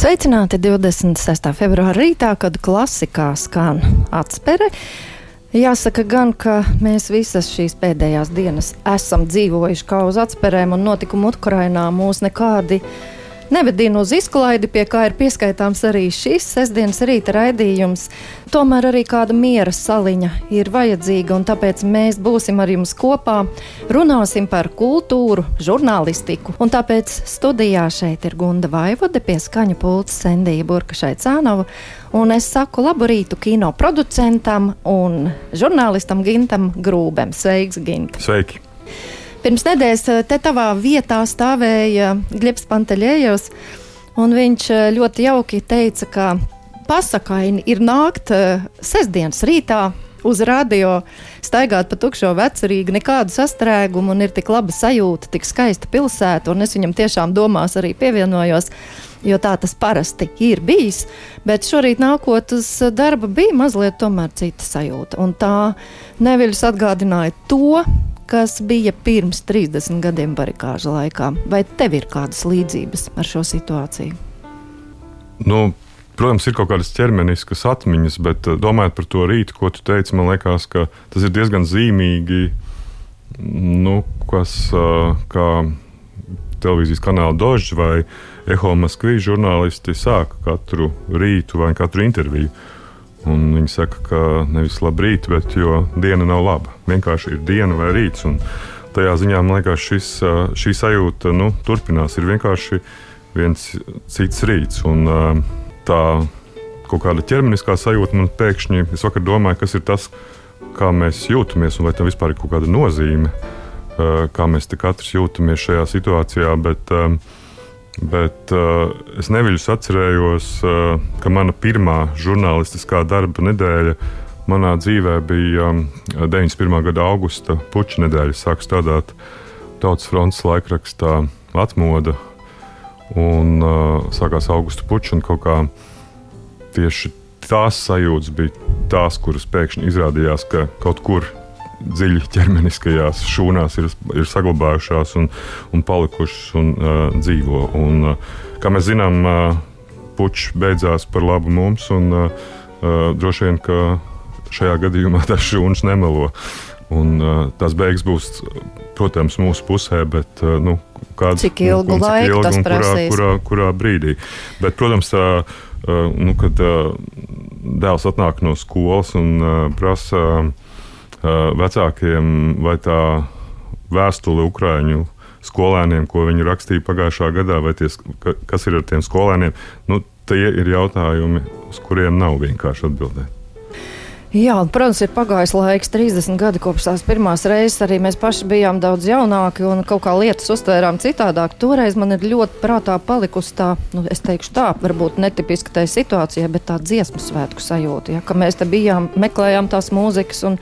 Sveicināti 26. februāra rītā, kad klasikā skan atspere. Jāsaka gan, ka mēs visas šīs pēdējās dienas esam dzīvojuši kā uz atspērēm un notikumu Ukrainā mūs nekādi nevedina uz izklaidi, pie kā ir pieskaitāms arī šis sestdienas rīta raidījums. Tomēr arī kāda miera saliņa ir vajadzīga, un tāpēc mēs būsim ar jums kopā, runāsim par kultūru, žurnālistiku. Un tāpēc studijā šeit ir Gunda Vaivode, pie skaņa pults Sendija Burkašai Cānova, un es saku labu rītu kino producentam un žurnālistam Gintam Grūbem. Sveiks, Gint! Sveiki! Pirms nedēļas eh, te tavā vietā stāvēja Glebs Panteļējos, un viņš eh, ļoti jauki teica, ka pasakaini ir nākt eh, sestdienas rītā uz radio, staigāt pa tukšo vecrīgu, nekādu sastrēgumu, un ir tik laba sajūta, tik skaista pilsēta, es viņam tiešām domās arī pievienojos. Jo tā tas parasti ir bijis, bet šorīt nākot uz darba bija mazliet cita sajūta. Un tā neviļus atgādināja to, kas bija pirms 30 gadiem barikāžu laikā. Vai tev ir kādas līdzības ar šo situāciju? Nu, protams, ir kaut kādas ķermeniskas atmiņas, bet eh, domājot par to rītu, ko tu teici, man liekas, ka tas ir diezgan zīmīgi. Nu, kas eh, kā televīzijas kanāla Dožs vai Eho Maskvijas žurnālisti sāka katru rītu vai katru interviju Un viņi saka, ka nevis labrīt, bet jo diena nav laba. Vienkārši ir diena vai rīts. Un tajā ziņā man liekas, šis, šī sajūta nu, turpinās. Ir vienkārši viens cits rīts. Un, tā kaut kāda ķermeniskā sajūta man pēkšņi, es vakar domāju, kas ir tas, kā mēs jūtamies, un vai tam vispār ir kaut kāda nozīme, kā mēs katrs jūtamies šajā situācijā. Bet, uh, Bet uh, es neviļus atcerējos, uh, ka mana pirmā žurnālistiskā darba nedēļa manā dzīvē bija um, 91. gada augusta puča nedēļa. Sāku strādāt Tautas fronts laikrakstā Atmoda un uh, sākās augusta puča un kaut kā tieši tās sajūtas bija tās, kuras pēkšņi izrādījās, ka kaut kur dziļi ķermeniskajās šūnās ir, ir saglabājušās un, un palikušas un uh, dzīvo. Un, uh, kā mēs zinām, uh, puķis beidzās par labu mums, un uh, uh, droši vien, ka šajā gadījumā tas šūns nemelo. Un, uh, tās beigas būs, protams, mūsu pusē, bet uh, nu, kāds, cik ilgu un, un laiku ilgu, tas prasīs? Kurā, kurā, kurā brīdī. Bet, protams, uh, uh, nu, kad uh, dēls atnāk no skolas un uh, prasa. Uh, vecākiem vai tā vēstule Ukrāņu skolēniem, ko viņi rakstīja pagājušā gadā, vai tie, kas ir ar tiem skolēniem, nu, tie ir jautājumi, uz kuriem nav vienkārši atbildēt. Jā, protams, ir pagājis laiks, 30 gadi kopš tās pirmās reizes. Arī mēs paši bijām daudz jaunāki un kaut kā lietas uztvērām citādāk. Toreiz man ir ļoti prātā palikusi tā, nu, es teikšu tā, varbūt netipiska tai situācijai, bet tā dziesmu svētku sajūta. Ja, ka mēs te bijām, meklējām tās mūzikas un,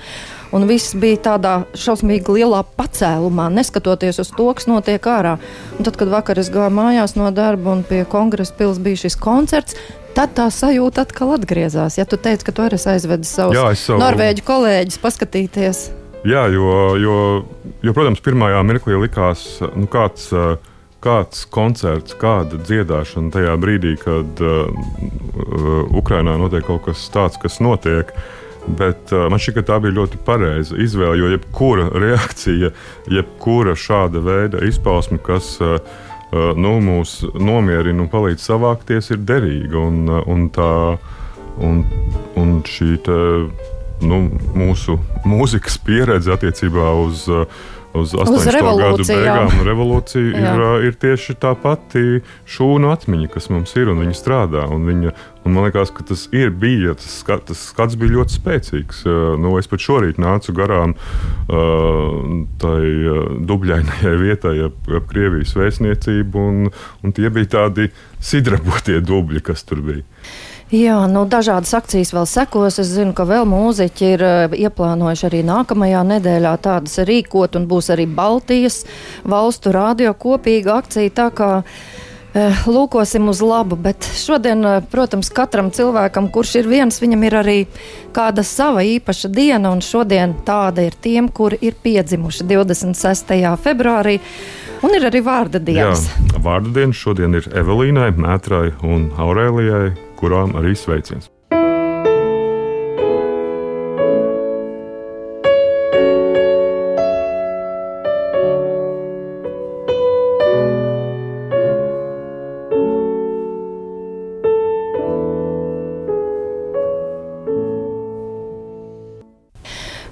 un viss bija tādā šausmīgi lielā pacēlumā, neskatoties uz to, kas notiek ārā. Un tad, kad vakar es gāju mājās no darba un pie kongresa pilsētas bija šis koncerts, tad tā sajūta atkal atgriezās. Ja tu teici, ka tu arī aizvedi savus Jā, savu... norvēģu kolēģus paskatīties. Jā, jo, jo, jo, protams, pirmajā mirklī likās, nu, kāds, kāds koncerts, kāda dziedāšana tajā brīdī, kad uh, Ukrainā notiek kaut kas tāds, kas notiek. Bet uh, man šķiet, ka tā bija ļoti pareiza izvēle, jo jebkura reakcija, jebkura šāda veida izpausme, kas uh, nu, mūs nomierina un palīdz savākties, ir derīga. Un, un, tā, un, un šī te, nu, mūsu mūzikas pieredze attiecībā uz uh, uz 80. gadu beigām revolūcija ir, ir tieši tā pati šūnu atmiņa, kas mums ir un viņa strādā. Un viņa, un man liekas, ka tas ir bija, tas, skat, tas skats bija ļoti spēcīgs. Nu, es pat šorīt nācu garām tai dubļainajai vietai ap, ap Krievijas vēstniecību, un, un tie bija tādi sidrabotie dubļi, kas tur bija. Jā, nu, dažādas akcijas vēl sekos. Es zinu, ka vēl mūziķi ir uh, ieplānojuši arī nākamajā nedēļā tādas rīkot, un būs arī Baltijas valstu radio kopīga akcija. Tā kā uh, lūkosim uz labu, bet šodien, uh, protams, katram cilvēkam, kurš ir viens, viņam ir arī kāda sava īpaša diena, un šodien tāda ir tiem, kuri ir piedzimuši 26. februārī. Un ir arī vārda dienas. Jā, vārda dienas šodien ir Evelīnai, Mētrai un Aurēlijai, kurām arī sveiciens.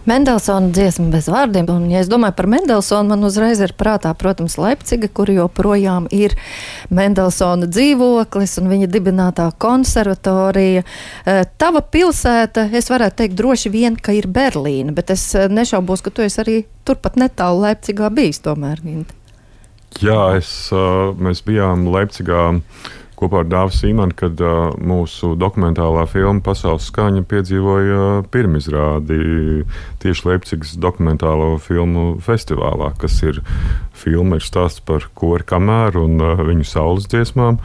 Mendelsona dziesma bez vārdiem. Un, ja es domāju par Mendelsonu, man uzreiz ir prātā, protams, Leipziga, kur joprojām ir Mendelsona dzīvoklis un viņa dibinātā konservatorija. Eh, tava pilsēta, es varētu teikt droši vien, ka ir Berlīna, bet es eh, nešaubos, ka tu esi arī turpat netālu Leipzigā bijis tomēr. Ginti. Jā, es, eh, mēs bijām Leipzigā kopā ar Dāvidu Sīmanu, kad uh, mūsu dokumentālā filma Pasaules skaņa piedzīvoja uh, pirmizrādi tieši Leipzigas dokumentālo filmu festivālā, kas ir filma, ir stāsts par kori kamēru un uh, viņu saules dziesmām.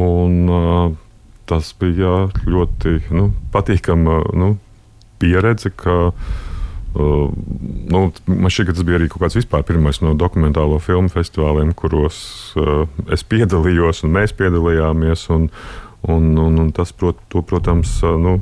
Un, uh, tas bija ļoti nu, patīkama nu, pieredze, ka uh, Uh, nu, man šķiet, ka tas bija arī kaut kāds vispār pirmais no dokumentālo filmu festivāliem, kuros uh, es piedalījos un mēs piedalījāmies. Un, un, un, un tas, prot, to, protams, uh, nu,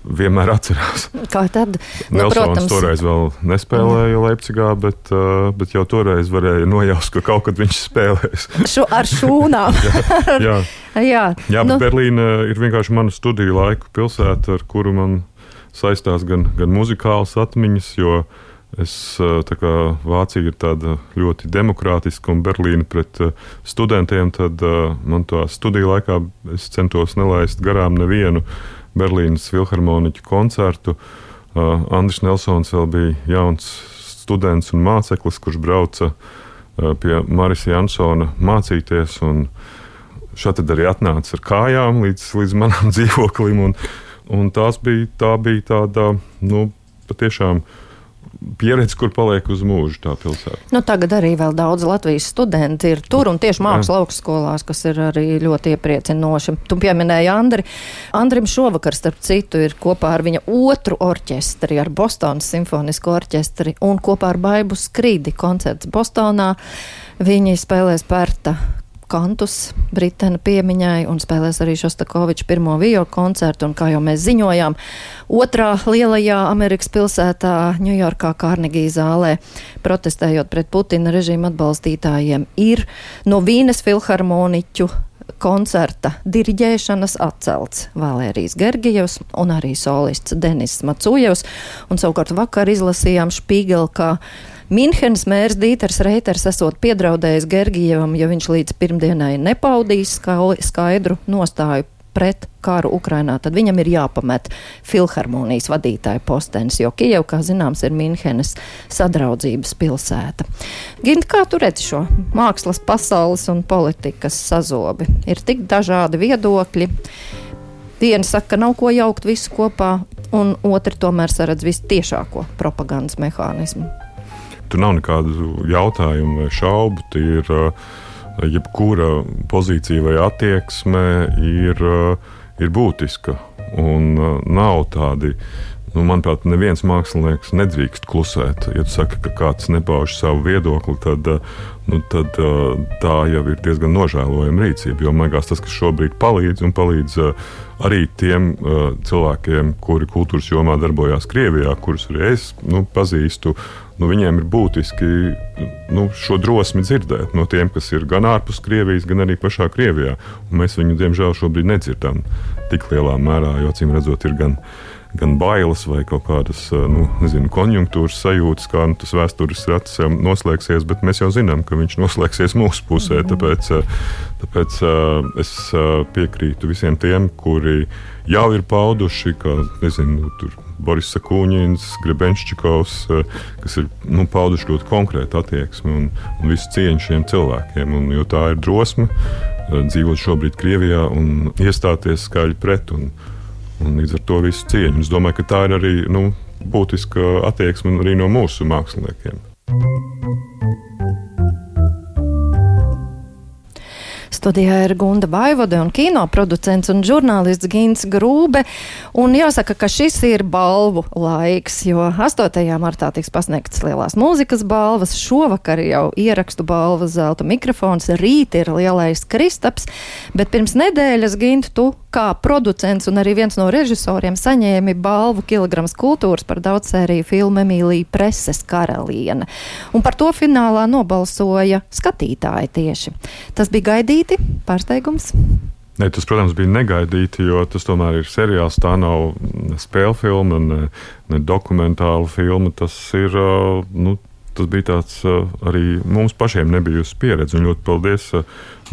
vienmēr atcerās. Kā tad? Nu, Nelsons toreiz vēl nespēlēja mm. Leipzigā, bet, bet jau toreiz varēja nojaust, ka kaut kad viņš spēlēs. Šo, ar šūnām. jā, jā. jā. jā nu. Berlīna ir vienkārši mana studiju laiku pilsēta, ar kuru man saistās gan, gan muzikālas atmiņas, jo es, kā, Vācija ir tāda ļoti demokrātiska un Berlīna pret studentiem, tad man to studiju laikā es centos nelaist garām nevienu Berlīnas filharmoniķu koncertu. Andris Nelsons vēl bija jauns students un māceklis, kurš brauca pie Marisa Jansona mācīties. Šādi arī atnāca ar kājām līdz, līdz manam dzīvoklim. Un, Un tās bija, tā bija tāda nu, patiešām pieredze, kur paliek uz mūžu tā pilsēta. Nu, tagad arī vēl daudz Latvijas studenti ir tur un tieši mākslas augstskolās, kas ir arī ļoti iepriecinoši. Tu pieminēji Andri. Andrim šovakar, starp citu, ir kopā ar viņa otru orķestri, ar Bostonas simfonisko orķestri un kopā ar Baibu Skrīdi koncerts Bostonā. Viņi spēlēs pērta kantus Britena piemiņai un spēlēs arī Šostakoviča pirmo viola koncertu. Un, kā jau mēs ziņojām, otrā lielajā Amerikas pilsētā, Ņujorkā, Kārnegija zālē, protestējot pret Putina režīmu atbalstītājiem, ir no Vīnes filharmoniķu koncerta diriģēšanas atcelts Valērijas Gergijevs un arī solists Denis Macujevs. Un savukārt vakar izlasījām Špīgeli, Minhenes mērs Dīters Reiters esot piedraudējis Gergijevam, ja viņš līdz pirmdienai nepaudīs skaidru nostāju pret karu Ukrainā, tad viņam ir jāpamet filharmonijas vadītāja postenis, jo Kijeva, kā zināms, ir Minhenes sadraudzības pilsēta. Gint, kā tu redzi šo mākslas pasaules un politikas sazobi? Ir tik dažādi viedokļi. Viena saka, ka nav ko jaukt visu kopā, un otri tomēr saredz vistiešāko propagandas mehānismu. Tur nav nekādu jautājumu vai šaubu. Ir, uh, jebkura pozīcija vai attieksme ir, uh, ir būtiska. Un uh, nav tādi, nu, manuprāt, neviens mākslinieks nedrīkst klusēt. Ja tu saki, ka kāds nepauž savu viedokli, tad, nu, tad tā jau ir diezgan nožēlojama rīcība. Jo man liekas, tas, kas šobrīd palīdz un palīdz arī tiem cilvēkiem, kuri kultūras jomā darbojās Krievijā, kurus arī es nu, pazīstu nu, viņiem ir būtiski nu, šo drosmi dzirdēt no tiem, kas ir gan ārpus Krievijas, gan arī pašā Krievijā. Un mēs viņu, diemžēl, šobrīd nedzirdam tik lielā mērā, jo acīm redzot, ir gan, gan bailes vai kaut kādas nu, nezinu, konjunktūras sajūtas, kā nu, tas vēstures rats noslēgsies, bet mēs jau zinām, ka viņš noslēgsies mūsu pusē. Mhm. Tāpēc, tāpēc es piekrītu visiem tiem, kuri jau ir pauduši, ka nezinu, tur Boris Sakūņins, Grebenšķikovs, eh, kas ir nu, pauduši ļoti konkrētu attieksmi un, un visu cieņu šiem cilvēkiem. Un, jo tā ir drosme eh, dzīvot šobrīd Krievijā un iestāties skaļi pret. Un, un līdz ar to visu cieņu. Es domāju, ka tā ir arī nu, būtiska attieksme arī no mūsu māksliniekiem. Studijā ir Gunda Baivode un kino producents un žurnālists Gins Grūbe. Un jāsaka, ka šis ir balvu laiks, jo 8. martā tiks pasniegtas lielās mūzikas balvas, šovakar jau ierakstu balvas zelta mikrofons, rīt ir lielais kristaps, bet pirms nedēļas Gint, tu kā producents un arī viens no režisoriem saņēmi balvu kilograms kultūras par daudzsēriju filmu Emīlija Preses karaliene. Un par to finālā nobalsoja skatītāji tieši. Tas bija gaidīti, pārsteigums. Ne, tas, protams, bija negaidīti, jo tas tomēr ir seriāls. Tā nav spēļu filma, ne, ne dokumentāla filma. Tas, ir, nu, tas bija tāds arī mums pašiem nebijusi pieredze. Un ļoti paldies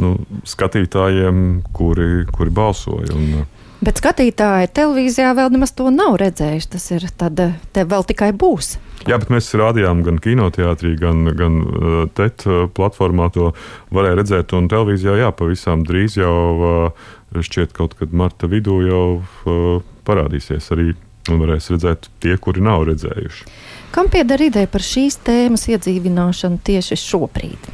nu, skatītājiem, kuri, kuri balsoja. Un, Bet skatītāji televīzijā vēl nemaz to nav redzējuši. Tas ir tad, te vēl tikai būs. Jā, bet mēs rādījām gan kinoteātrī, gan, gan TET platformā to varēja redzēt. Un televīzijā, jā, pavisam drīz jau šķiet kaut kad marta vidū jau parādīsies arī un varēs redzēt tie, kuri nav redzējuši. Kam pieder ideja par šīs tēmas iedzīvināšanu tieši šobrīd?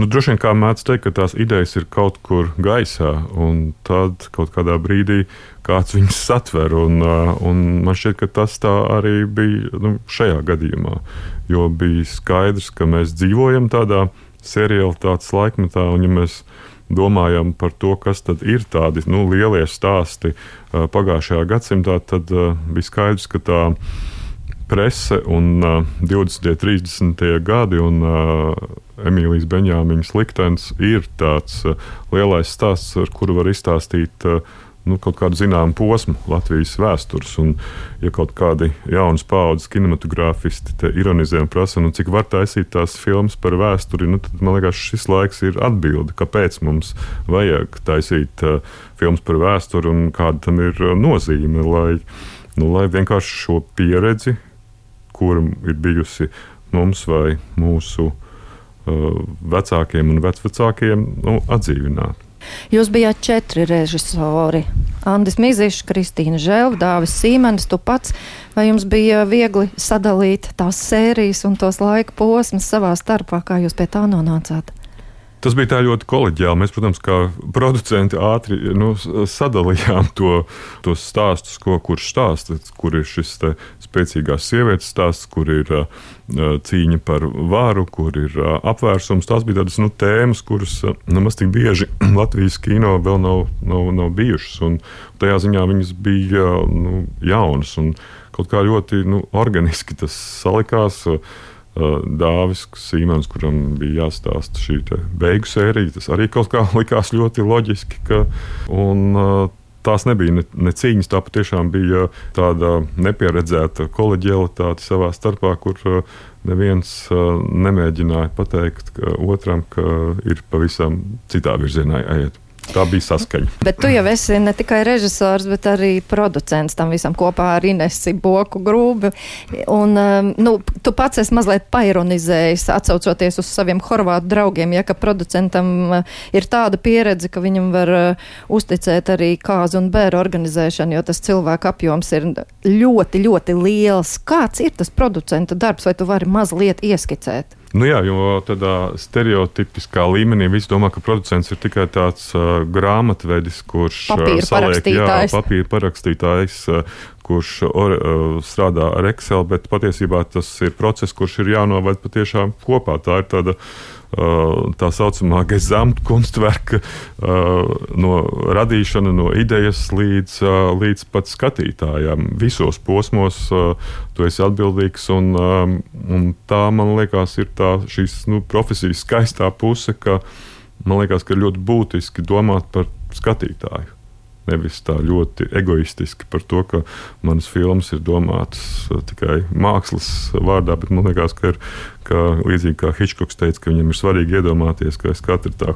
Nu, droši vien, kā mēdz teikt, ka tās idejas ir kaut kur gaisā, un tad kaut kādā brīdī kāds viņus satver. Un, un man šķiet, ka tas tā arī bija nu, šajā gadījumā. Jo bija skaidrs, ka mēs dzīvojam tādā seriālitātes laikmetā, un ja mēs domājam par to, kas ir tādi nu, lielie stāsti pagājušajā gadsimtā, tad bija skaidrs, ka tā prese un uh, 20. un 30. gadi un uh, Emīlijas Benjāmiņas liktenis ir tāds uh, lielais stāsts, ar kuru var izstāstīt uh, nu, kaut kādu zināmu posmu Latvijas vēstures. Un, ja kaut kādi jaunas paudzes kinematogrāfisti ironizē un prasa, nu, cik var taisīt tās filmas par vēsturi, nu, tad man liekas, šis laiks ir atbilde, kāpēc mums vajag taisīt uh, filmas par vēsturi un kāda tam ir uh, nozīme. Lai, nu, lai vienkārši šo pieredzi, kura ir bijusi mums vai mūsu uh, vecākiem un vecvecākiem, nu, atdzīvinātu. Jūs bijāt četri režisori. Andris Mizišs, Kristīna Žēlva, Dāvis Sīmenis, tu pats. Vai jums bija viegli sadalīt tās sērijas un tos laika posmus savā starpā, kā jūs pie tā nonācāt? Tas bija ļoti kolēģiāli. Mēs, protams, kā producenti ātri nu, sadalījām to, tos stāstus, ko kurš stāsta. Kur ir šis spēcīgās sievietes stāsts, kur ir uh, cīņa par varu, kur ir uh, apvērsums. Tās bija tādas nu, tēmas, kuras uh, nemaz tik bieži Latvijas kino vēl nav, nav, nav bijušas. Un tajā ziņā viņas bija nu, jaunas un kaut kā ļoti nu, organiski tas salikās. Uh, Dāvis Sīmens, kuram bija jāstāsta šī beigu sērija. Tas arī kaut kā likās ļoti loģiski. Ka, un, Tās nebija ne, ne cīņas, tā patiešām bija tāda nepieredzēta koleģialitāte savā starpā, kur neviens nemēģināja pateikt ka otram, ka ir pavisam citā virzienā jāiet. Tā bija saskaņa. Bet tu jau esi ne tikai režisors, bet arī producents tam visam kopā ar Inesi Boku grūbi. Un, um, nu, tu pats esi mazliet paironizējis, atcaucoties uz saviem horvātu draugiem, ja ka producentam uh, ir tāda pieredze, ka viņam var uh, uzticēt arī kāzu un bēru organizēšanu, jo tas cilvēku apjoms ir ļoti, ļoti liels. Kāds ir tas producenta darbs, vai tu vari mazliet ieskicēt? Nu jā, jo tādā stereotipiskā līmenī viss domā, ka producents ir tikai tāds uh, grāmatvedis, kurš papīra saliek. Jā, papīra parakstītājs, uh, kurš or, uh, strādā ar Excel, bet patiesībā tas ir process, kurš ir jānovad patiešām kopā. Tā ir tāda Uh, tā saucamā gezamtkunstverka no radīšana, no idejas līdz, līdz pat skatītājiem. Visos posmos tu esi atbildīgs, un, un tā, man liekas, ir tā šīs nu, profesijas skaistā puse, ka man liekas, ka ļoti būtiski domāt par skatītāju. Nevis tā ļoti egoistiski par to, ka manas filmas ir domātas uh, tikai mākslas vārdā, bet man liekas, ka, ir, ka līdzīgi kā Hitchcocks teica, ka viņam ir svarīgi iedomāties, ka aiz katra tā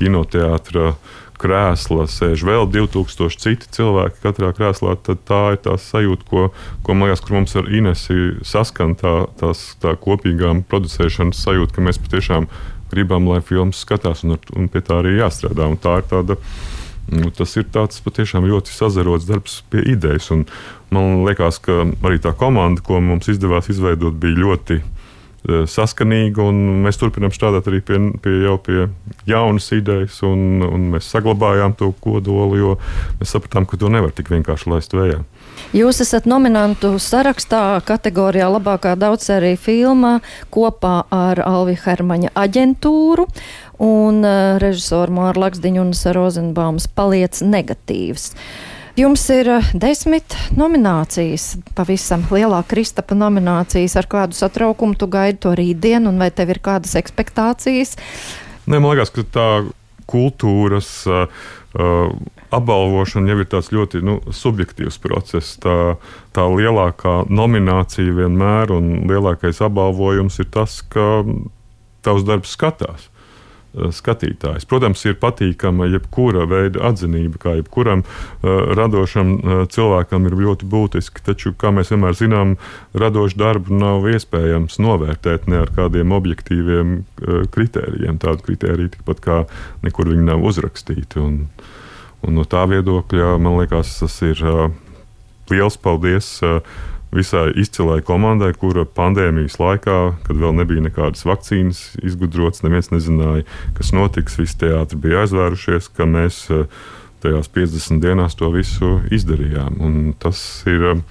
kinoteātra krēsla sēž vēl 2000 citi cilvēki katrā krēslā, tad tā ir tā sajūta, ko, ko man liekas, kur mums ar Inesu saskan tā, tās, tā kopīgā producēšanas sajūta, ka mēs patiešām gribam, lai filmas skatās un, ar, un pie tā arī jāstrādā. Un tā ir tāda Nu, tas ir patiešām ļoti sazarots darbs pie idejas. Un man liekas, ka arī tā komanda, ko mums izdevās izveidot, bija ļoti saskanīga, un mēs turpinām strādāt arī pie, pie, pie jaunas idejas, un, un mēs saglabājām to kodolu, jo mēs sapratām, ka to nevar tik vienkārši laist vējā. Jūs esat nominantu sarakstā kategorijā labākā daudzsērija filma kopā ar Alvi Hermaņa aģentūru un uh, režisoru Māru Laksdiņu un Rozenbaumas paliec negatīvs. Jums ir desmit nominācijas, pavisam lielā Kristapa nominācijas. Ar kādu satraukumu tu gaidi to rītdienu, un vai tev ir kādas expectācijas? Nē, man liekas, ka tā kultūras uh, apbalvošana jau ir tāds ļoti nu, subjektīvs process. Tā, tā lielākā nominācija vienmēr un lielākais apbalvojums ir tas, ka tavs darbs skatās. Skatītājs. Protams, ir patīkama jebkura veida atzinība, kā jebkuram uh, radošam uh, cilvēkam ir ļoti būtiski. Taču, kā mēs vienmēr zinām, radošu darbu nav iespējams novērtēt ne ar kādiem objektīviem uh, kritērijiem. Tādu kritēriju tikpat kā nekur viņi nav uzrakstīti. Un, Un no tā viedokļa man liekas, tas ir liels paldies uh, visai izcilai komandai, kura pandēmijas laikā, kad vēl nebija nekādas vakcīnas izgudrotas, neviens nezināja, kas notiks. Visi teātri bija aizvērušies, ka mēs uh, tajās 50 dienās to visu izdarījām. Un tas ir,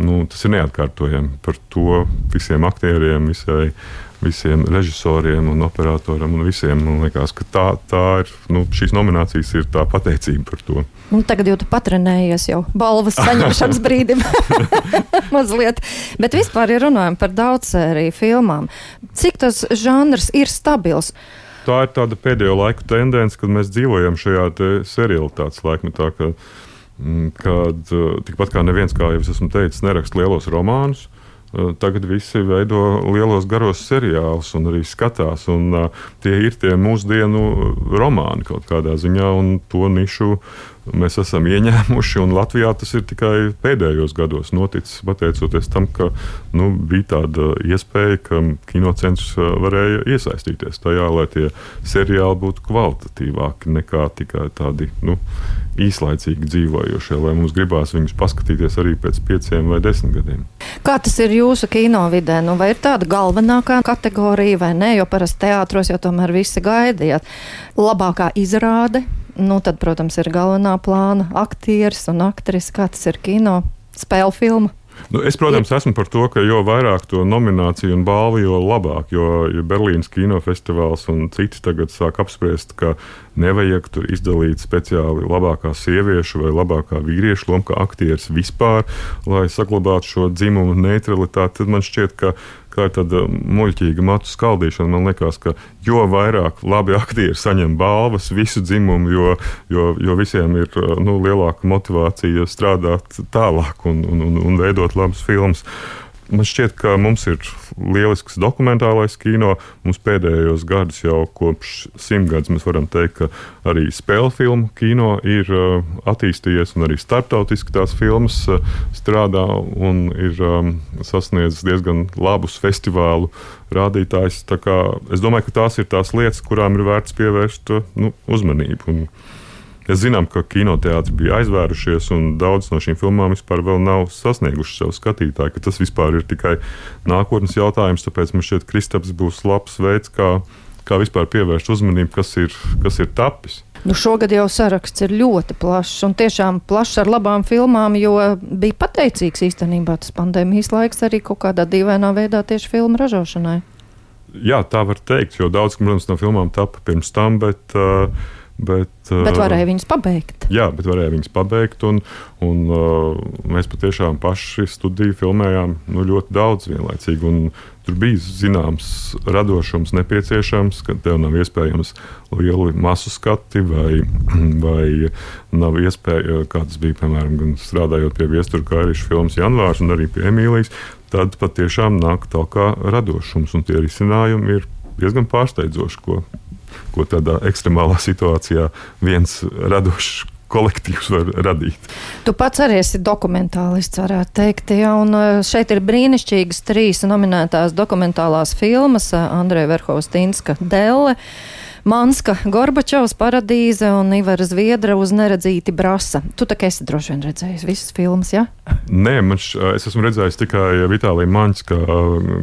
nu, tas ir neatkārtojami par to visiem aktieriem, visai visiem režisoriem un operatoriem un visiem. Man liekas, ka tā, tā ir, nu, šīs nominācijas ir tā pateicība par to. Nu, tagad jau tu patrenējies jau balvas saņemšanas brīdim. Mazliet. Bet vispār, ja runājam par daudzsēriju filmām, cik tas žanrs ir stabils? Tā ir tāda pēdējo laiku tendence, kad mēs dzīvojam šajā seriālitātes laikmetā, kad tikpat kā neviens, kā jau es esmu teicis, neraksta lielos romānus. Eh, tagad visi veido lielos garos seriālus un arī skatās. Un, uh, tie ir tie mūsdienu romāni kaut kādā ziņā, un to nišu mēs esam ieņēmuši. Latvijā tas ir tikai pēdējos gados noticis, pateicoties tam, ka nu, bija tāda iespēja, ka kinocentrs varēja iesaistīties tajā, lai tie seriāli būtu kvalitatīvāki nekā tikai tādi nu, īslaicīgi dzīvojošie, lai mums gribās viņus paskatīties arī pēc pieciem vai desmit gadiem. Kā tas ir jūsu kino vidē? Nu, vai ir tāda galvenākā kategorija vai nē, jo parasti teātros jau tomēr visi gaidījāt labākā izrāde Nu, tad, protams, ir galvenā plāna aktieris un aktrise, kā tas ir kino spēļu filma. Nu, es, protams, esmu par to, ka jo vairāk to nomināciju un balvu, jo labāk. Jo, jo Berlīnas kinofestivāls un citi tagad sāk apspriest, ka nevajag tur izdalīt speciāli labākā sieviešu vai labākā vīriešu lomu, kā aktieris vispār, lai saglabātu šo dzimumu neutralitāti. Tad man šķiet, ka kā tāda muļķīga matu skaldīšana. Man liekas, ka jo vairāk labi aktieri saņem balvas, visu dzimumu, jo, jo, jo visiem ir nu, lielāka motivācija strādāt tālāk un, un, un, un veidot labus filmus. Man šķiet, ka mums ir lielisks dokumentālais kino. Mums pēdējos gados, jau kopš simtgadus, mēs varam teikt, ka arī spēļu filmu kino ir uh, attīstījies, un arī starptautiski tās filmas uh, strādā un ir um, sasniedzis diezgan labus festivālu rādītājus. Es domāju, ka tās ir tās lietas, kurām ir vērts pievērst uh, nu, uzmanību. Un, Mēs zinām, ka kinoteātris bija aizvērušies, un daudz no šīm filmām vispār nav sasniegušas savu skatītāju. Tas vispār ir tikai nākotnes jautājums. Tāpēc man šķiet, ka Kristaps būs labs veids, kā, kā vispār pievērst uzmanību, kas ir, kas ir tapis. Nu, šogad jau saraksts ir ļoti plašs un tiešām plašs ar labām filmām, jo bija pateicīgs īstenībā tas pandēmijas laiks arī kaut kādā dīvainā veidā tieši filmu ražošanai. Jā, tā var teikt, jo daudz, protams, no filmām tapa pirms tam, bet uh, Bet, bet varēja viņus pabeigt. Jā, bet varēja viņus pabeigt. Un, un, uh, mēs patiešām paši studiju filmējām nu, ļoti daudz vienlaicīgi. Tur bija zināms radošums nepieciešams, ka tev nav iespējams lieli masu skati, vai, vai nav iespēja, kā tas bija, piemēram, strādājot pie viestura kairīša filmas Janvārs un arī pie Emīlijas. Tad patiešām nāk tā kā radošums, un tie risinājumi ir diezgan pārsteidzoši, ko ko tādā ekstremālā situācijā viens radošs kolektīvs var radīt. Tu pats arī esi dokumentālists, varētu teikt, ja, un e, šeit ir brīnišķīgas trīs nominētās dokumentālās filmas e, - Andreja Verhovstīnska Delle. Manska, Gorbačovs paradīze un Ivara Zviedra uz neredzīti brasa. Tu tā kā esi droši vien redzējis visas filmas, jā? Ja? Nē, man š, es esmu redzējis tikai Vitālija Manska,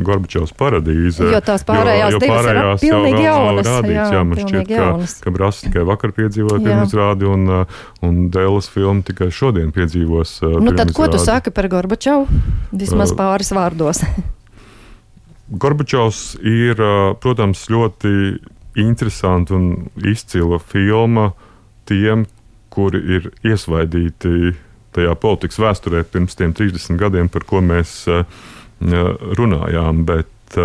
Gorbačovs paradīze. Jo tās pārējās, jo, jo pārējās jau pilnīgi jaunas. Rādīts, jā, jā, man šķiet, jaunas. ka, ka brasa tikai vakar piedzīvoja pirmizrādi un, un Dēlas filmu tikai šodien piedzīvos. Nu tad, ko tu saki par Gorbačovu? Vismaz pāris vārdos. Gorbačovs ir, protams, ļoti interesanta un izcila filma tiem, kuri ir iesvaidīti tajā politikas vēsturē pirms tiem 30 gadiem, par ko mēs runājām. Bet,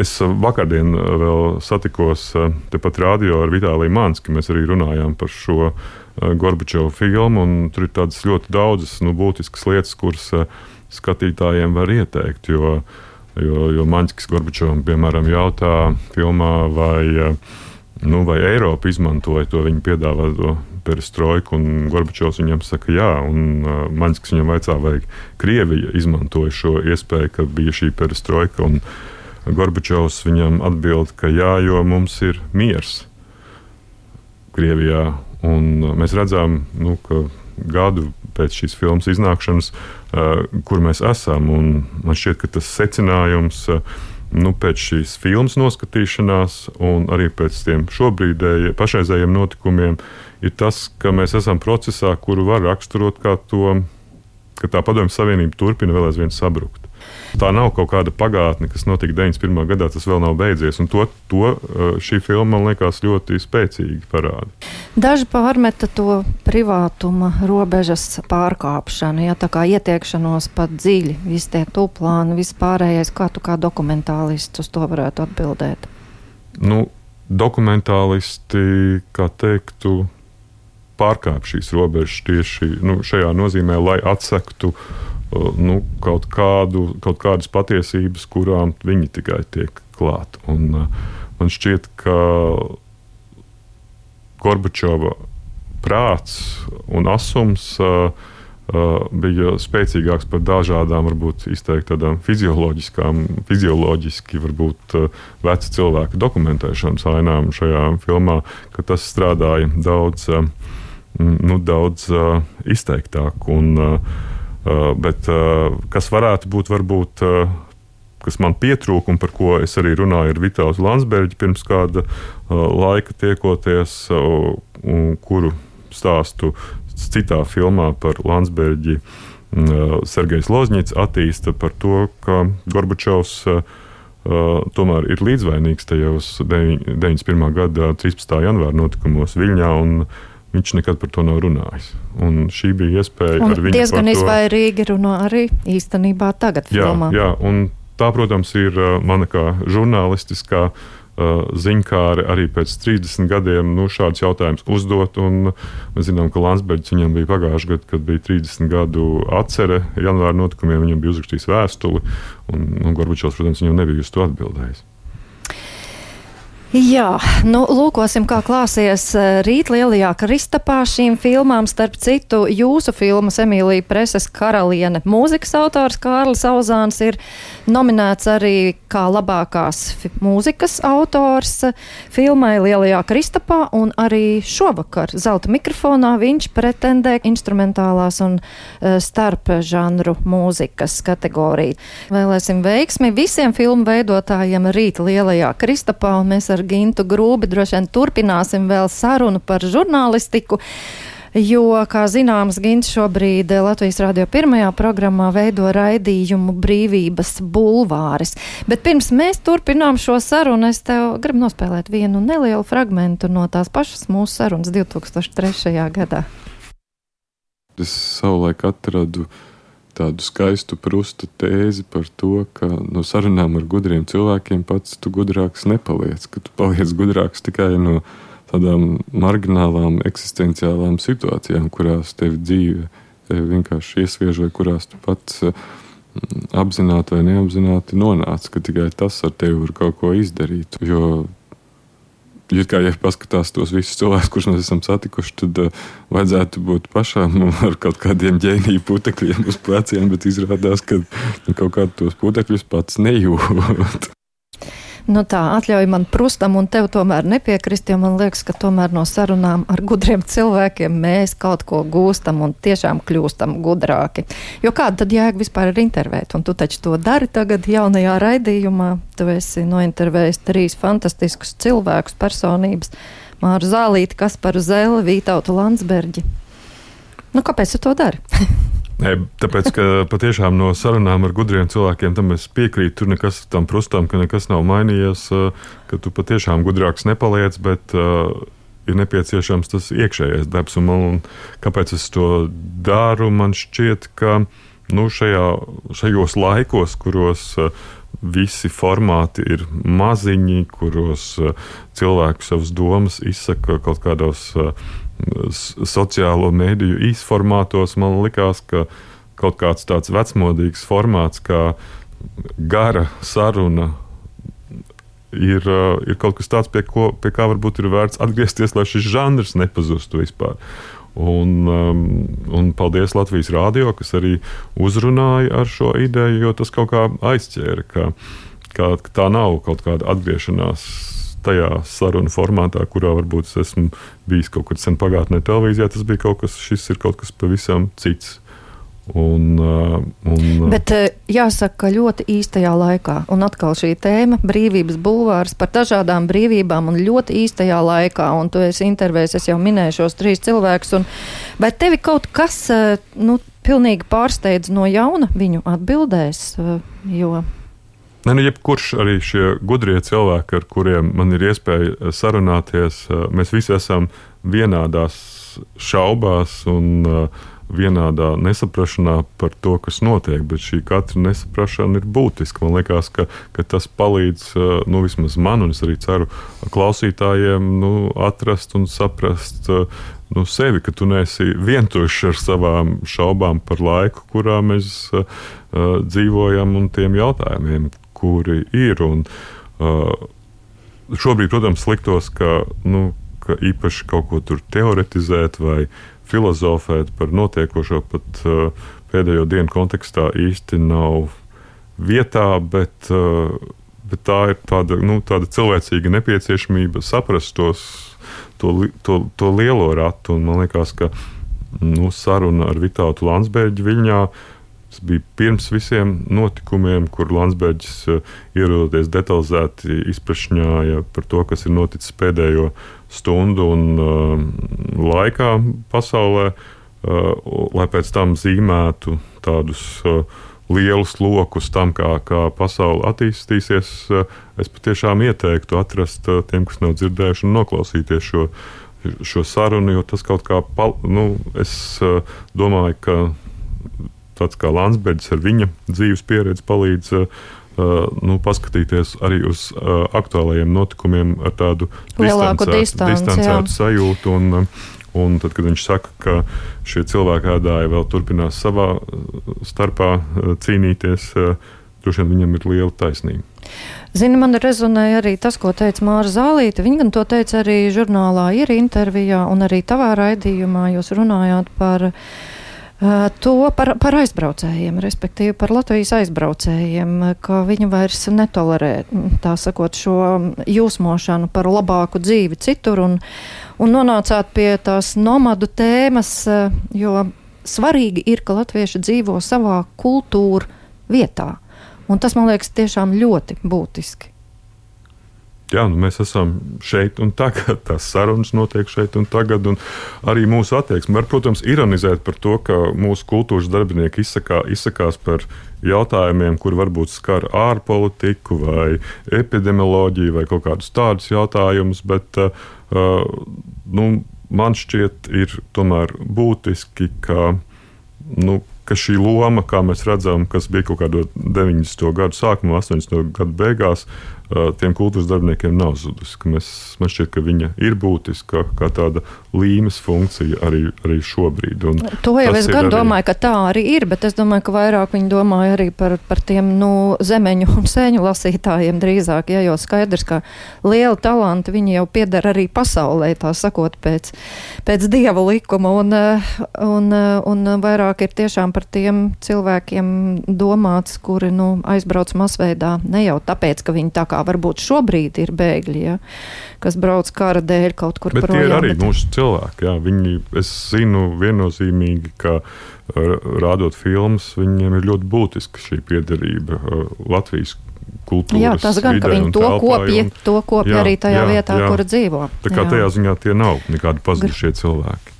Es vakardien vēl satikos tepat radio ar Vitāliju Mānsku. Mēs arī runājām par šo Gorbačovu filmu. Tur ir tādas ļoti daudzas nu, būtiskas lietas, kuras skatītājiem var ieteikt. Jo, jo, jo Maņķis Gorbačovs, piemēram, jautā filmā, vai, nu, vai Eiropa izmantoja to viņa piedāvāto perestroiku, un Gorbačovs viņam saka, jā, un uh, Maņķis viņam vaicā, vai Krievija izmantoja šo iespēju, ka bija šī perestroika. Gorbačovs viņam atbild, ka jā, jo mums ir miers Krievijā. Un mēs redzam, nu, ka gadu pēc šīs filmas iznākšanas, kur mēs esam. Man šķiet, ka tas secinājums nu, pēc šīs filmas noskatīšanās, un arī pēc tiem šobrīd pašreizējiem notikumiem, ir tas, ka mēs esam procesā, kuru var raksturot kā to, ka tā padomju savienība turpina vēl aizvien sabrukt. Tā nav kaut kāda pagātne, kas notika 91. gadā, tas vēl nav beidzies. To, to šī filma, man liekas, ļoti spēcīgi parāda. Daži pārmeta to privātuma robežas pārkāpšanu, ja tā kā ietiekšanos pat dziļi, visi tie tūplāni, viss pārējais, kā tu kā dokumentālists uz to varētu atbildēt? Nu, dokumentālisti, kā teiktu, pārkāp šīs robežas tieši nu, šajā nozīmē, lai atsektu uh, nu, kaut, kādu, kaut kādas patiesības, kurām viņi tikai tiek klāt. Un, man šķiet, ka Gorbačova prāts un asums uh, uh, bija spēcīgāks par dažādām, varbūt izteikt tādām fizioloģiskām, fizioloģiski, varbūt uh, vecu cilvēku dokumentēšanas ainām šajā filmā, ka tas strādāja daudz, nu, daudz izteiktāk. Un, bet uh, kas varētu būt, varbūt, uh, kas man pietrūka un par ko es arī runāju ar Vitālu Landsbergu pirms kāda laika tiekoties, kuru stāstu citā filmā par Landsbergu. Sergejs Lozņits attīsta par to, ka Gorbačovs tomēr ir līdzvainīgs tajos 91. gada 13. janvāra notikumos Viļņā. Uh, Viņš nekad par to nav runājis. Un šī bija iespēja un ar. Diezgan izvairīgi runā arī īstenībā tagad. Jā, filmā. jā, un tā, protams, ir mana kā žurnālistiskā uh, ziņkāre arī pēc 30 gadiem nu, šādus jautājumus uzdot. Mēs zinām, ka Landsbergs viņam bija pagājušajā gadā, kad bija 30 gadu atcere janvāra notikumiem, viņam bija uzrakstījis vēstuli, un, un Gorbačovs, protams, viņam nebija uz to atbildējis. Jā, nu, lūkosim, kā klāsies eh, rīt lielajā Kristapā šīm filmām. Starp citu, jūsu filmas Emīlija Preses karaliene mūzikas autors Kārlis Auzāns ir nominēts arī kā labākās mūzikas autors filmai Lielajā Kristapā, un arī šovakar zelta mikrofonā viņš pretendē instrumentālās un uh, starp žanru mūzikas kategoriju. Vēlēsim veiksmi visiem filmu veidotājiem rīt Lielajā Kristapā, un mēs ar ar Gintu Grūbi droši vien turpināsim vēl sarunu par žurnālistiku. Jo, kā zināms, Gins šobrīd Latvijas radio pirmajā programmā veido raidījumu Brīvības bulvāris. Bet pirms mēs turpinām šo sarunu, es tev gribu nospēlēt vienu nelielu fragmentu no tās pašas mūsu sarunas 2003. gadā. Es savulaik atradu uh, tādu skaistu prusta tēzi par to, ka no sarunām ar gudriem cilvēkiem pats tu gudrāks nepaliec, ka tu paliec gudrāks tikai no tādām marginālām eksistenciālām situācijām, kurās tev dzīve tevi vienkārši iesviež vai kurās tu pats mm, apzināti vai neapzināti nonāc, ka tikai tas ar tevi var kaut ko izdarīt. Jo Ja kā ja paskatās tos visus cilvēkus, kurus mēs esam satikuši, tad uh, vajadzētu būt pašām ar kaut kādiem ģēniju putekļiem uz pleciem, bet izrādās, ka nu, kaut kādus tos putekļus pats nejūt. Nu tā, atļauj man prustam un tev tomēr nepiekrist, jo man liekas, ka tomēr no sarunām ar gudriem cilvēkiem mēs kaut ko gūstam un tiešām kļūstam gudrāki. Jo kāda tad jēga vispār ir intervēt? Un tu taču to dari tagad jaunajā raidījumā. Tu esi nointervējis trīs fantastiskus cilvēkus, personības. Māru Zālīti, Kasparu Zēli, Vītautu Landsbergi. Nu, kāpēc tu to dari? Nē, tāpēc, ka patiešām no sarunām ar gudriem cilvēkiem tam es piekrītu. Tur nekas tam prustam, ka nekas nav mainījies, ka tu patiešām gudrāks nepaliec, bet uh, ir nepieciešams tas iekšējais darbs. Un man, un kāpēc es to daru? Man šķiet, ka nu, šajā, šajos laikos, kuros uh, visi formāti ir maziņi, kuros cilvēki savas domas izsaka kaut kādos sociālo mediju īsformātos man likās, ka kaut kāds tāds vecmodīgs formāts, kā gara saruna, ir, ir kaut kas tāds, pie, ko, pie kā varbūt ir vērts atgriezties, lai šis žanrs nepazustu vispār. Un, um, un paldies Latvijas rādio, kas arī uzrunāja ar šo ideju, jo tas kaut kā aizķēra, ka, ka tā nav kaut kāda atgriešanās tajā sarunu formātā, kurā varbūt es esmu bijis kaut kur sen pagātnē televīzijā, tas bija kaut kas, šis ir kaut kas pavisam cits. Un, un, Bet jāsaka, ka ļoti īstajā laikā, un atkal šī tēma - brīvības bulvārs par dažādām brīvībām, un ļoti īstajā laikā, un tu esi intervējis, es jau minēju šos trīs cilvēkus, un, vai tevi kaut kas, nu, pilnīgi pārsteidz no jauna viņu atbildēs, jo Ne, nu, jebkurš arī šie gudrie cilvēki, ar kuriem man ir iespēja eh, sarunāties, eh, mēs visi esam vienādās šaubās un uh, vienādā nesaprašanā par to, kas notiek, bet šī katra nesaprašana ir būtiska. Man liekas, ka, ka tas palīdz nu, vismaz man, un es arī ceru klausītājiem nu, atrast un saprast. Nu, sevi, ka tu neesi vientuļš ar savām šaubām par laiku, kurā mēs uh, dzīvojam, un tiem jautājumiem, kuri ir. Un, uh, šobrīd, protams, liktos, ka, nu, ka īpaši kaut ko tur teoretizēt vai filozofēt par notiekošo pat uh, pēdējo dienu kontekstā īsti nav vietā, bet, uh, bet tā ir tāda, nu, tāda cilvēcīga nepieciešamība saprast tos, to, to, to lielo ratu. Un man liekas, ka nu, saruna ar Vitālu Landsbērģu Viļņā Tas bija pirms visiem notikumiem, kur Landsbergis uh, ierodoties detalizēti izprašņāja par to, kas ir noticis pēdējo stundu un uh, laikā pasaulē, uh, lai pēc tam zīmētu tādus uh, lielus lokus tam, kā, kā pasaule attīstīsies. Es patiešām ieteiktu atrast tiem, kas nav dzirdējuši un noklausīties šo, šo sarunu, jo tas kaut kā, pal, nu, es domāju, ka tāds kā Landsbergis ar viņa dzīves pieredzi palīdz uh, nu, paskatīties arī uz uh, aktuālajiem notikumiem ar tādu distancētu sajūtu. Un, un tad, kad viņš saka, ka šie cilvēki ādāja vēl turpinās savā starpā cīnīties, droši vien viņam ir liela taisnība. Zini, man rezonēja arī tas, ko teica Māra Zālīte. Viņa gan to teica arī žurnālā, ir intervijā, un arī tavā raidījumā jūs runājāt par uh, To par, par aizbraucējiem, respektīvi par Latvijas aizbraucējiem, ka viņi vairs netolerē, tā sakot, šo jūsmošanu par labāku dzīvi citur un, un nonācāt pie tās nomadu tēmas, jo svarīgi ir, ka latvieši dzīvo savā kultūra vietā. Un tas, man liekas, tiešām ļoti būtiski jā, nu mēs esam šeit un tagad, tās sarunas notiek šeit un tagad, un arī mūsu attieksme. Var, protams, ironizēt par to, ka mūsu kultūras darbinieki izsakā, izsakās par jautājumiem, kur varbūt skar ārpolitiku vai epidemioloģiju vai kaut kādus tādus jautājumus, bet uh, nu, man šķiet, ir tomēr būtiski, ka, nu, ka šī loma, kā mēs redzam, kas bija kaut kādā 90. gadu sākumā, 80. gadu beigās, tiem kultūras darbiniekiem nav zudusi. Mēs, man šķiet, ka viņa ir būtiska kā tāda līmes funkcija arī, arī šobrīd. Un to jau es gan arī... domāju, ka tā arī ir, bet es domāju, ka vairāk viņi domāja arī par, par tiem nu, zemeņu un sēņu lasītājiem drīzāk, ja, jo skaidrs, ka liela talanti viņi jau pieder arī pasaulē, tā sakot, pēc, pēc dieva likuma, un, un, un vairāk ir tiešām par par tiem cilvēkiem domāts, kuri nu, aizbrauc masveidā ne jau tāpēc, ka viņi tā kā varbūt šobrīd ir bēgļi, ja, kas brauc kara dēļ kaut kur bet projām. Tie ir arī bet... mūsu cilvēki. Jā. Viņi, es zinu viennozīmīgi, ka rādot filmas, viņiem ir ļoti būtiska šī piederība Latvijas kultūras. Jā, tas gan, ka viņi to kopja, un, to kopja arī tajā jā, vietā, jā. kur dzīvo. Tā kā jā. tajā ziņā tie nav nekādi pazudušie cilvēki.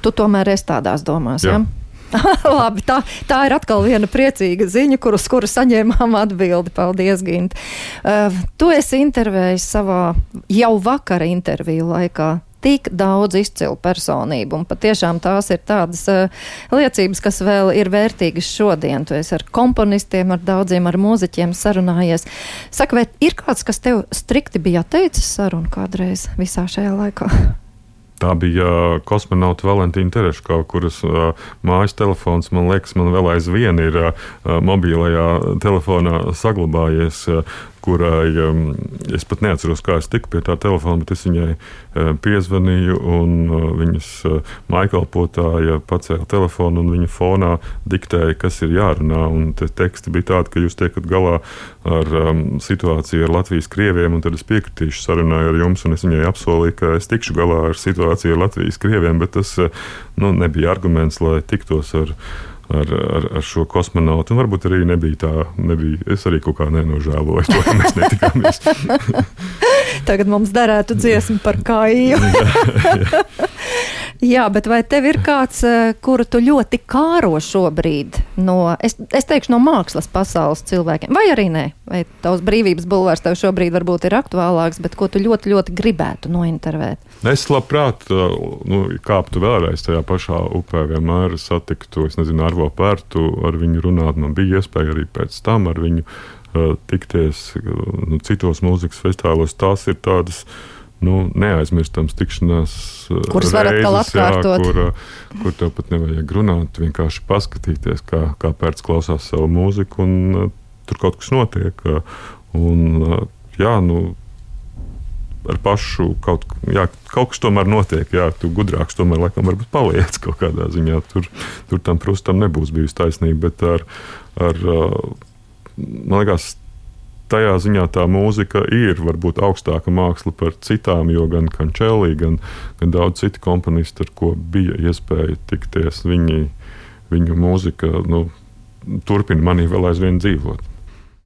Tu tomēr esi tādās domās, jā? Ja? Labi, tā, tā ir atkal viena priecīga ziņa, kur, uz kuru saņēmām atbildi. Paldies, Gint. Uh, tu esi intervējis savā jau vakara interviju laikā tik daudz izcilu personību, un patiešām tās ir tādas uh, liecības, kas vēl ir vērtīgas šodien. Tu esi ar komponistiem, ar daudziem, ar mūziķiem sarunājies. Saka, vai ir kāds, kas tev strikti bija teicis sarunu kādreiz visā šajā laikā? Tā bija kosmonauta Valentīna Tereškova, kuras mājas telefons, man liekas, man vēl aizvien ir mobilajā telefonā saglabājies. Kurai um, es pat neatceros, kā es tiku pie tā telefona, bet es viņai uh, piezvanīju, un uh, viņas uh, maikalpotāja pacēla telefonu, un viņa fonā diktēja, kas ir jārunā. Un te teksti bija tādi, ka jūs tiekat galā ar um, situāciju ar Latvijas krieviem, un tad es piekritīšu sarunāju ar jums, un es viņai apsolīju, ka es tikšu galā ar situāciju ar Latvijas krieviem, bet tas uh, nu, nebija arguments, lai tiktos ar viņu ar, ar, ar šo kosmonautu. Un varbūt arī nebija tā, nebija, es arī kaut kā nenožēloju to, ka mēs netikāmies. Tagad mums derētu dziesmu par kāju. jā, jā. Jā, bet vai tev ir kāds, eh, kuru tu ļoti kāro šobrīd no, es, es teikšu, no mākslas pasaules cilvēkiem, vai arī nē? Vai tavs brīvības bulvārs tev šobrīd varbūt ir aktuālāks, bet ko tu ļoti, ļoti gribētu nointervēt? Es labprāt uh, nu, kāptu vēlreiz tajā pašā upē, vienmēr satiktu, es nezinu, Arvo Pērtu, ar viņu runāt. Man bija iespēja arī pēc tam ar viņu uh, tikties uh, nu, citos mūzikas festivālos. Tās ir tādas nu, neaizmirstams tikšanās. Uh, Kuras varat vēl atkārtot? Jā, kur, uh, kur tev pat nevajag runāt, vienkārši paskatīties, kā, kā pērts klausās savu mūziku, un uh, tur kaut kas notiek. Un, jā, nu, ar pašu kaut, jā, kaut kas tomēr notiek. Jā, tu gudrāks tomēr laikam varbūt paliec kaut kādā ziņā. Tur, tur tam prustam nebūs bijusi taisnība, bet ar, ar man liekas, tajā ziņā tā mūzika ir varbūt augstāka māksla par citām, jo gan Kančēlī, gan, gan daudz citu komponistu, ar ko bija iespēja tikties, viņi, viņu mūzika nu, turpina manī vēl aizvien dzīvot.